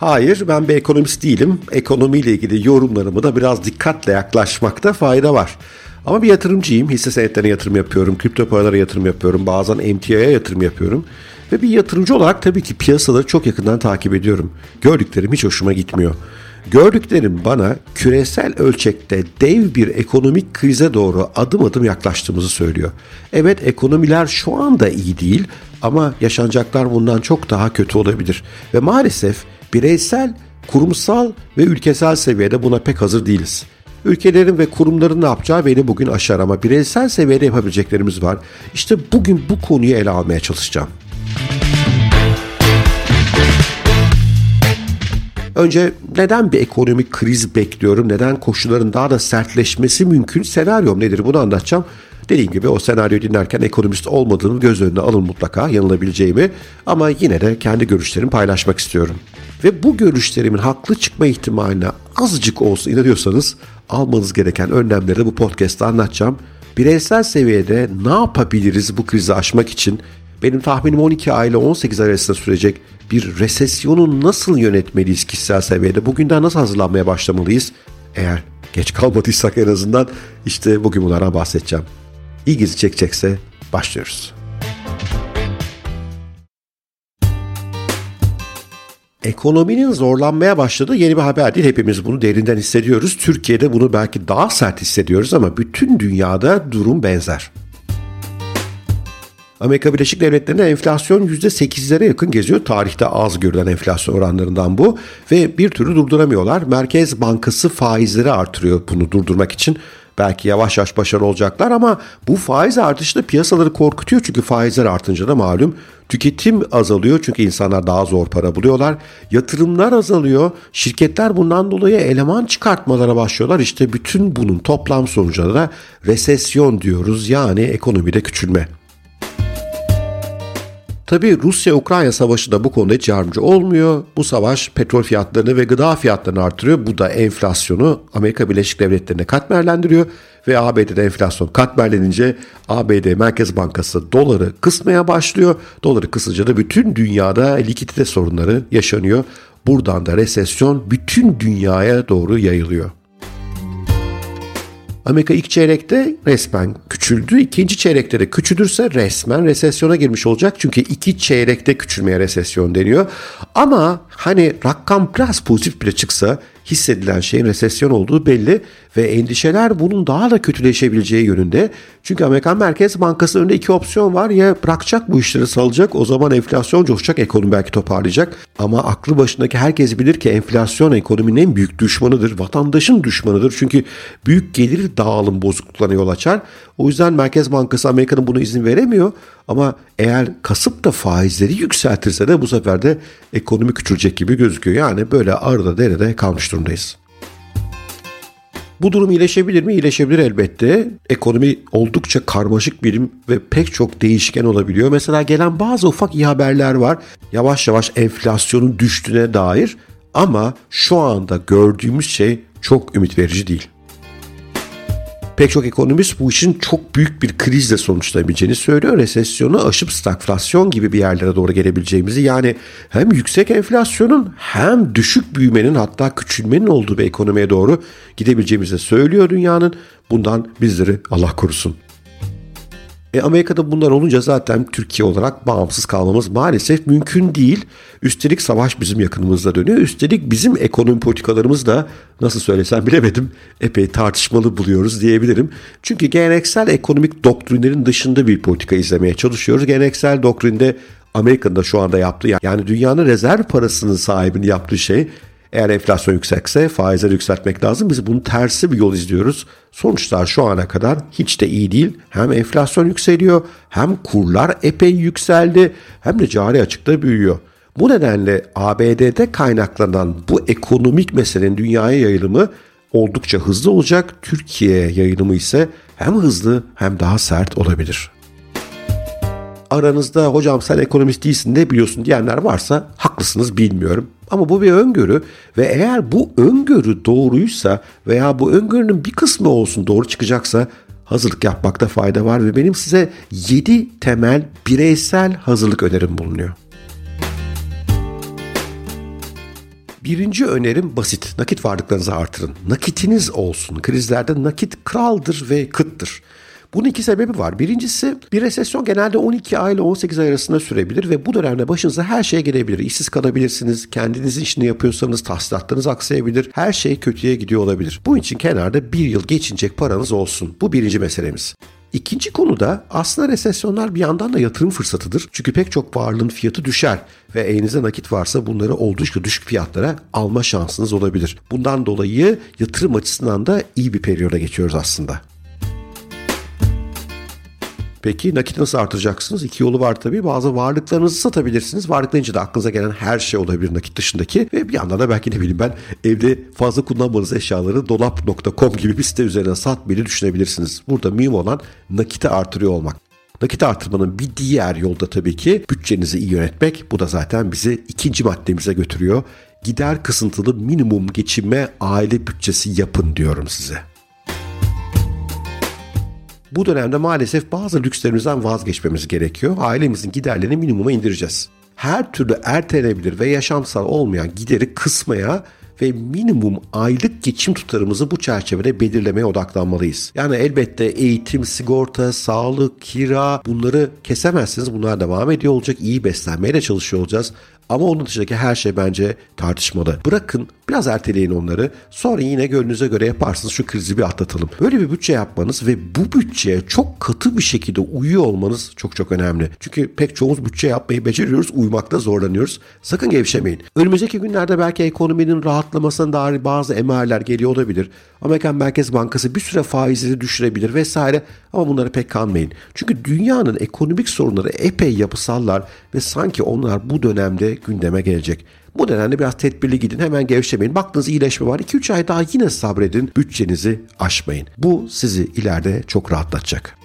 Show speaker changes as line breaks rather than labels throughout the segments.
Hayır ben bir ekonomist değilim. Ekonomiyle ilgili yorumlarımı da biraz dikkatle yaklaşmakta fayda var. Ama bir yatırımcıyım. Hisse senetlerine yatırım yapıyorum. Kripto paralara yatırım yapıyorum. Bazen emtiaya yatırım yapıyorum. Ve bir yatırımcı olarak tabii ki piyasaları çok yakından takip ediyorum. Gördüklerim hiç hoşuma gitmiyor. Gördüklerim bana küresel ölçekte dev bir ekonomik krize doğru adım adım yaklaştığımızı söylüyor. Evet ekonomiler şu anda iyi değil ama yaşanacaklar bundan çok daha kötü olabilir. Ve maalesef bireysel, kurumsal ve ülkesel seviyede buna pek hazır değiliz. Ülkelerin ve kurumların ne yapacağı beni bugün aşar ama bireysel seviyede yapabileceklerimiz var. İşte bugün bu konuyu ele almaya çalışacağım. Önce neden bir ekonomik kriz bekliyorum? Neden koşulların daha da sertleşmesi mümkün? Senaryom nedir? Bunu anlatacağım. Dediğim gibi o senaryoyu dinlerken ekonomist olmadığımı göz önüne alın mutlaka yanılabileceğimi ama yine de kendi görüşlerimi paylaşmak istiyorum. Ve bu görüşlerimin haklı çıkma ihtimaline azıcık olsa inanıyorsanız almanız gereken önlemleri bu podcast'ta anlatacağım. Bireysel seviyede ne yapabiliriz bu krizi aşmak için? Benim tahminim 12 ay ile 18 ay arasında sürecek bir resesyonu nasıl yönetmeliyiz kişisel seviyede? Bugünden nasıl hazırlanmaya başlamalıyız? Eğer geç kalmadıysak en azından işte bugün bunlardan bahsedeceğim. İlginizi çekecekse başlıyoruz. Ekonominin zorlanmaya başladığı yeni bir haber değil. Hepimiz bunu derinden hissediyoruz. Türkiye'de bunu belki daha sert hissediyoruz ama bütün dünyada durum benzer. Amerika Birleşik Devletleri'nde enflasyon %8'lere yakın geziyor. Tarihte az görülen enflasyon oranlarından bu. Ve bir türlü durduramıyorlar. Merkez Bankası faizleri artırıyor bunu durdurmak için. Belki yavaş yavaş başarılı olacaklar ama bu faiz artışı da piyasaları korkutuyor. Çünkü faizler artınca da malum tüketim azalıyor çünkü insanlar daha zor para buluyorlar. Yatırımlar azalıyor. Şirketler bundan dolayı eleman çıkartmalara başlıyorlar. İşte bütün bunun toplam sonucunda da resesyon diyoruz yani ekonomide küçülme. Tabi Rusya-Ukrayna savaşı da bu konuda hiç yardımcı olmuyor. Bu savaş petrol fiyatlarını ve gıda fiyatlarını artırıyor. Bu da enflasyonu Amerika Birleşik Devletleri'ne katmerlendiriyor. Ve ABD'de enflasyon katmerlenince ABD Merkez Bankası doları kısmaya başlıyor. Doları kısınca da bütün dünyada likidite sorunları yaşanıyor. Buradan da resesyon bütün dünyaya doğru yayılıyor. Amerika ilk çeyrekte resmen küçüldü. İkinci çeyrekte de küçülürse resmen resesyona girmiş olacak. Çünkü iki çeyrekte küçülmeye resesyon deniyor. Ama hani rakam biraz pozitif bile çıksa hissedilen şeyin resesyon olduğu belli ve endişeler bunun daha da kötüleşebileceği yönünde. Çünkü Amerikan Merkez Bankası önünde iki opsiyon var. Ya bırakacak bu işleri salacak o zaman enflasyon coşacak ekonomi belki toparlayacak. Ama aklı başındaki herkes bilir ki enflasyon ekonominin en büyük düşmanıdır. Vatandaşın düşmanıdır. Çünkü büyük gelir dağılım bozukluklarına yol açar. O yüzden Merkez Bankası Amerika'nın bunu izin veremiyor. Ama eğer kasıp da faizleri yükseltirse de bu sefer de ekonomi küçülecek gibi gözüküyor. Yani böyle arada derede kalmış durumdayız. Bu durum iyileşebilir mi? İyileşebilir elbette. Ekonomi oldukça karmaşık birim ve pek çok değişken olabiliyor. Mesela gelen bazı ufak iyi haberler var. Yavaş yavaş enflasyonun düştüğüne dair ama şu anda gördüğümüz şey çok ümit verici değil. Pek çok ekonomist bu işin çok büyük bir krizle sonuçlanabileceğini söylüyor. Resesyonu aşıp stagflasyon gibi bir yerlere doğru gelebileceğimizi yani hem yüksek enflasyonun hem düşük büyümenin hatta küçülmenin olduğu bir ekonomiye doğru gidebileceğimizi söylüyor dünyanın. Bundan bizleri Allah korusun. E Amerika'da bunlar olunca zaten Türkiye olarak bağımsız kalmamız maalesef mümkün değil. Üstelik savaş bizim yakınımızda dönüyor. Üstelik bizim ekonomi politikalarımız da nasıl söylesem bilemedim epey tartışmalı buluyoruz diyebilirim. Çünkü geleneksel ekonomik doktrinlerin dışında bir politika izlemeye çalışıyoruz. Geleneksel doktrinde Amerika'nın da şu anda yaptığı yani dünyanın rezerv parasının sahibini yaptığı şey eğer enflasyon yüksekse faizleri yükseltmek lazım. Biz bunun tersi bir yol izliyoruz. Sonuçlar şu ana kadar hiç de iyi değil. Hem enflasyon yükseliyor hem kurlar epey yükseldi hem de cari açıkta büyüyor. Bu nedenle ABD'de kaynaklanan bu ekonomik meselenin dünyaya yayılımı oldukça hızlı olacak. Türkiye yayılımı ise hem hızlı hem daha sert olabilir aranızda hocam sen ekonomist değilsin ne biliyorsun diyenler varsa haklısınız bilmiyorum. Ama bu bir öngörü ve eğer bu öngörü doğruysa veya bu öngörünün bir kısmı olsun doğru çıkacaksa hazırlık yapmakta fayda var ve benim size 7 temel bireysel hazırlık önerim bulunuyor. Birinci önerim basit. Nakit varlıklarınızı artırın. Nakitiniz olsun. Krizlerde nakit kraldır ve kıttır. Bunun iki sebebi var. Birincisi bir resesyon genelde 12 ay ile 18 ay arasında sürebilir ve bu dönemde başınıza her şey gelebilir. İşsiz kalabilirsiniz, kendinizin işini yapıyorsanız tahsilatlarınız aksayabilir, her şey kötüye gidiyor olabilir. Bu için kenarda bir yıl geçinecek paranız olsun. Bu birinci meselemiz. İkinci konu da aslında resesyonlar bir yandan da yatırım fırsatıdır. Çünkü pek çok varlığın fiyatı düşer ve elinizde nakit varsa bunları oldukça düşük fiyatlara alma şansınız olabilir. Bundan dolayı yatırım açısından da iyi bir periyoda geçiyoruz aslında. Peki nakit nasıl artıracaksınız? İki yolu var tabii. Bazı varlıklarınızı satabilirsiniz. Varlıklarınca da aklınıza gelen her şey olabilir nakit dışındaki. Ve bir yandan da belki ne bileyim ben evde fazla kullanmadığınız eşyaları dolap.com gibi bir site üzerinden satmayı düşünebilirsiniz. Burada mühim olan nakiti artırıyor olmak. Nakit artırmanın bir diğer yolda tabii ki bütçenizi iyi yönetmek. Bu da zaten bizi ikinci maddemize götürüyor. Gider kısıntılı minimum geçinme aile bütçesi yapın diyorum size. Bu dönemde maalesef bazı lükslerimizden vazgeçmemiz gerekiyor. Ailemizin giderlerini minimuma indireceğiz. Her türlü ertelenebilir ve yaşamsal olmayan gideri kısmaya ve minimum aylık geçim tutarımızı bu çerçevede belirlemeye odaklanmalıyız. Yani elbette eğitim, sigorta, sağlık, kira bunları kesemezsiniz. Bunlar devam ediyor olacak. İyi beslenmeye de çalışıyor olacağız. Ama onun dışındaki her şey bence tartışmalı. Bırakın biraz erteleyin onları. Sonra yine gönlünüze göre yaparsınız şu krizi bir atlatalım. Böyle bir bütçe yapmanız ve bu bütçeye çok katı bir şekilde uyuyor olmanız çok çok önemli. Çünkü pek çoğumuz bütçe yapmayı beceriyoruz, uymakta zorlanıyoruz. Sakın gevşemeyin. Önümüzdeki günlerde belki ekonominin rahatlamasına dair bazı emareler geliyor olabilir. Amerikan Merkez Bankası bir süre faizleri düşürebilir vesaire ama bunlara pek kanmayın. Çünkü dünyanın ekonomik sorunları epey yapısallar ve sanki onlar bu dönemde gündeme gelecek. Bu nedenle biraz tedbirli gidin hemen gevşemeyin. Baktığınız iyileşme var 2-3 ay daha yine sabredin bütçenizi aşmayın. Bu sizi ileride çok rahatlatacak.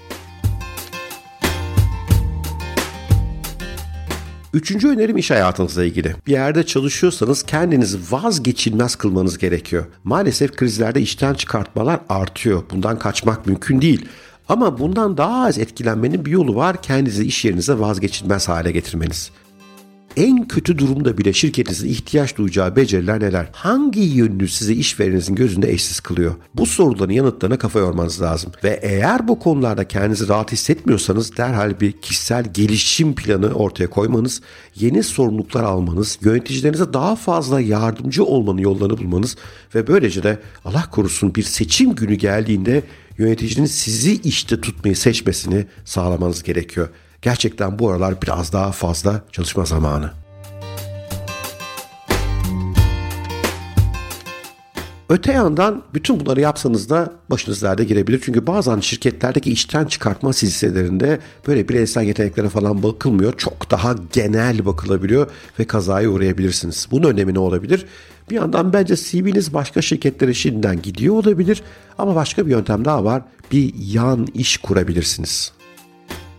Üçüncü önerim iş hayatınızla ilgili. Bir yerde çalışıyorsanız kendinizi vazgeçilmez kılmanız gerekiyor. Maalesef krizlerde işten çıkartmalar artıyor. Bundan kaçmak mümkün değil. Ama bundan daha az etkilenmenin bir yolu var. Kendinizi iş yerinize vazgeçilmez hale getirmeniz en kötü durumda bile şirketinizin ihtiyaç duyacağı beceriler neler? Hangi yönünü sizi işvereninizin gözünde eşsiz kılıyor? Bu soruların yanıtlarına kafa yormanız lazım. Ve eğer bu konularda kendinizi rahat hissetmiyorsanız derhal bir kişisel gelişim planı ortaya koymanız, yeni sorumluluklar almanız, yöneticilerinize daha fazla yardımcı olmanın yollarını bulmanız ve böylece de Allah korusun bir seçim günü geldiğinde yöneticinin sizi işte tutmayı seçmesini sağlamanız gerekiyor. Gerçekten bu aralar biraz daha fazla çalışma zamanı. Öte yandan bütün bunları yapsanız da başınız derde girebilir. Çünkü bazen şirketlerdeki işten çıkartma silsilelerinde böyle bireysel yeteneklere falan bakılmıyor. Çok daha genel bakılabiliyor ve kazaya uğrayabilirsiniz. Bunun önemi ne olabilir? Bir yandan bence CV'niz başka şirketlere şimdiden gidiyor olabilir. Ama başka bir yöntem daha var. Bir yan iş kurabilirsiniz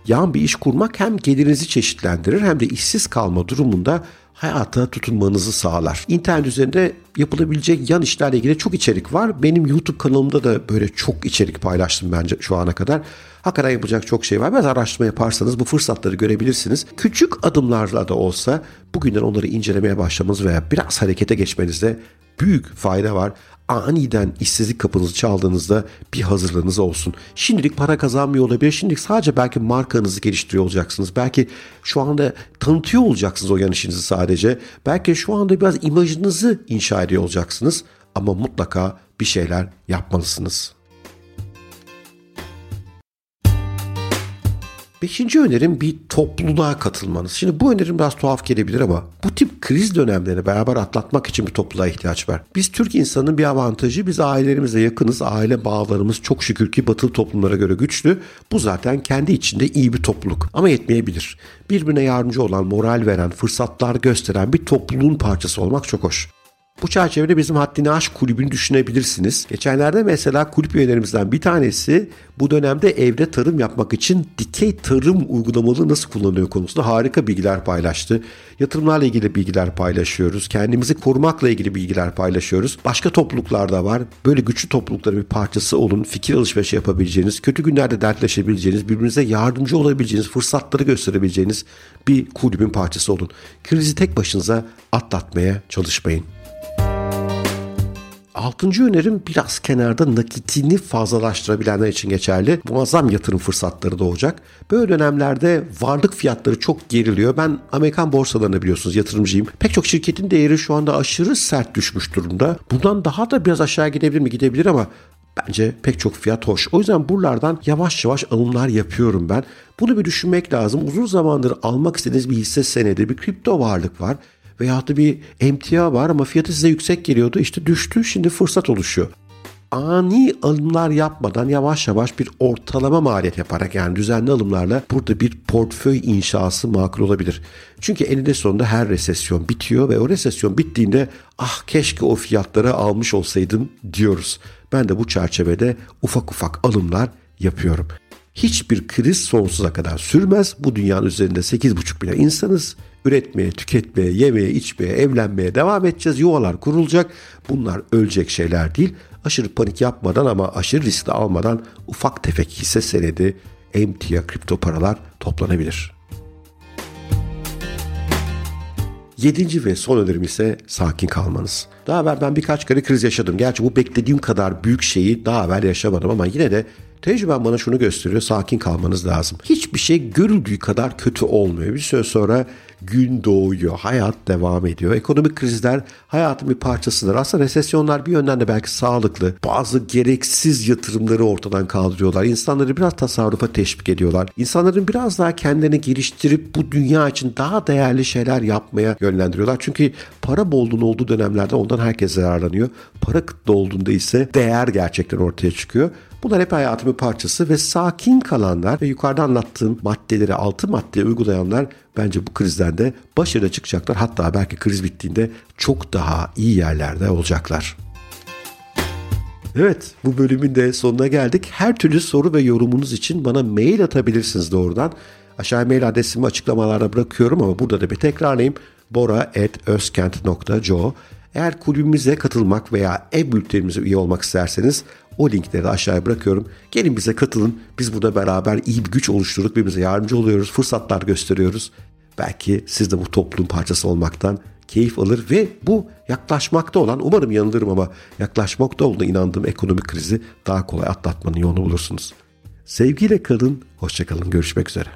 yan bir iş kurmak hem gelirinizi çeşitlendirir hem de işsiz kalma durumunda hayata tutunmanızı sağlar. İnternet üzerinde yapılabilecek yan işlerle ilgili çok içerik var. Benim YouTube kanalımda da böyle çok içerik paylaştım bence şu ana kadar. Hakikaten yapacak çok şey var. Biraz araştırma yaparsanız bu fırsatları görebilirsiniz. Küçük adımlarla da olsa bugünden onları incelemeye başlamanız veya biraz harekete geçmenizde büyük fayda var aniden işsizlik kapınızı çaldığınızda bir hazırlığınız olsun. Şimdilik para kazanmıyor olabilir. Şimdilik sadece belki markanızı geliştiriyor olacaksınız. Belki şu anda tanıtıyor olacaksınız o yan işinizi sadece. Belki şu anda biraz imajınızı inşa ediyor olacaksınız. Ama mutlaka bir şeyler yapmalısınız. Beşinci önerim bir topluluğa katılmanız. Şimdi bu önerim biraz tuhaf gelebilir ama bu tip kriz dönemlerini beraber atlatmak için bir topluluğa ihtiyaç var. Biz Türk insanının bir avantajı biz ailelerimizle yakınız. Aile bağlarımız çok şükür ki batılı toplumlara göre güçlü. Bu zaten kendi içinde iyi bir topluluk ama yetmeyebilir. Birbirine yardımcı olan, moral veren, fırsatlar gösteren bir topluluğun parçası olmak çok hoş. Bu çerçevede bizim Haddini Aşk kulübünü düşünebilirsiniz. Geçenlerde mesela kulüp üyelerimizden bir tanesi bu dönemde evde tarım yapmak için dikey tarım uygulamalı nasıl kullanılıyor konusunda harika bilgiler paylaştı. Yatırımlarla ilgili bilgiler paylaşıyoruz. Kendimizi korumakla ilgili bilgiler paylaşıyoruz. Başka topluluklar da var. Böyle güçlü toplulukların bir parçası olun. Fikir alışverişi yapabileceğiniz, kötü günlerde dertleşebileceğiniz, birbirinize yardımcı olabileceğiniz, fırsatları gösterebileceğiniz bir kulübün parçası olun. Krizi tek başınıza atlatmaya çalışmayın. Altıncı önerim biraz kenarda nakitini fazlalaştırabilenler için geçerli. Muazzam yatırım fırsatları doğacak. Böyle dönemlerde varlık fiyatları çok geriliyor. Ben Amerikan borsalarında biliyorsunuz yatırımcıyım. Pek çok şirketin değeri şu anda aşırı sert düşmüş durumda. Bundan daha da biraz aşağı gidebilir mi? Gidebilir ama Bence pek çok fiyat hoş. O yüzden buralardan yavaş yavaş alımlar yapıyorum ben. Bunu bir düşünmek lazım. Uzun zamandır almak istediğiniz bir hisse senedi, bir kripto varlık var. Veyahut da bir emtia var ama fiyatı size yüksek geliyordu. İşte düştü şimdi fırsat oluşuyor. Ani alımlar yapmadan yavaş yavaş bir ortalama maliyet yaparak yani düzenli alımlarla burada bir portföy inşası makul olabilir. Çünkü eninde sonunda her resesyon bitiyor ve o resesyon bittiğinde ah keşke o fiyatları almış olsaydım diyoruz. Ben de bu çerçevede ufak ufak alımlar yapıyorum. Hiçbir kriz sonsuza kadar sürmez. Bu dünyanın üzerinde 8,5 milyon insanız. Üretmeye, tüketmeye, yemeye, içmeye, evlenmeye devam edeceğiz. Yuvalar kurulacak. Bunlar ölecek şeyler değil. Aşırı panik yapmadan ama aşırı riskli almadan ufak tefek hisse senedi, emtia, kripto paralar toplanabilir. Yedinci ve son önerim ise sakin kalmanız. Daha evvel ben birkaç kere kriz yaşadım. Gerçi bu beklediğim kadar büyük şeyi daha evvel yaşamadım ama yine de Tecrübem bana şunu gösteriyor. Sakin kalmanız lazım. Hiçbir şey görüldüğü kadar kötü olmuyor. Bir süre sonra gün doğuyor. Hayat devam ediyor. Ekonomik krizler hayatın bir parçasıdır. Aslında resesyonlar bir yönden de belki sağlıklı. Bazı gereksiz yatırımları ortadan kaldırıyorlar. İnsanları biraz tasarrufa teşvik ediyorlar. İnsanların biraz daha kendini geliştirip bu dünya için daha değerli şeyler yapmaya yönlendiriyorlar. Çünkü para bolluğun olduğu dönemlerde ondan herkes zararlanıyor. Para kıtlı olduğunda ise değer gerçekten ortaya çıkıyor. Bunlar hep hayatımın parçası ve sakin kalanlar ve yukarıda anlattığım maddeleri altı madde uygulayanlar bence bu krizden de başarılı çıkacaklar. Hatta belki kriz bittiğinde çok daha iyi yerlerde olacaklar. Evet bu bölümün de sonuna geldik. Her türlü soru ve yorumunuz için bana mail atabilirsiniz doğrudan. Aşağı mail adresimi açıklamalarda bırakıyorum ama burada da bir tekrarlayayım. bora.özkent.co Eğer kulübümüze katılmak veya e-bültenimize üye olmak isterseniz o linkleri de aşağıya bırakıyorum. Gelin bize katılın. Biz burada beraber iyi bir güç oluşturduk. Birbirimize yardımcı oluyoruz. Fırsatlar gösteriyoruz. Belki siz de bu toplum parçası olmaktan keyif alır ve bu yaklaşmakta olan umarım yanılırım ama yaklaşmakta olduğuna inandığım ekonomik krizi daha kolay atlatmanın yolunu bulursunuz. Sevgiyle kalın, hoşçakalın, görüşmek üzere.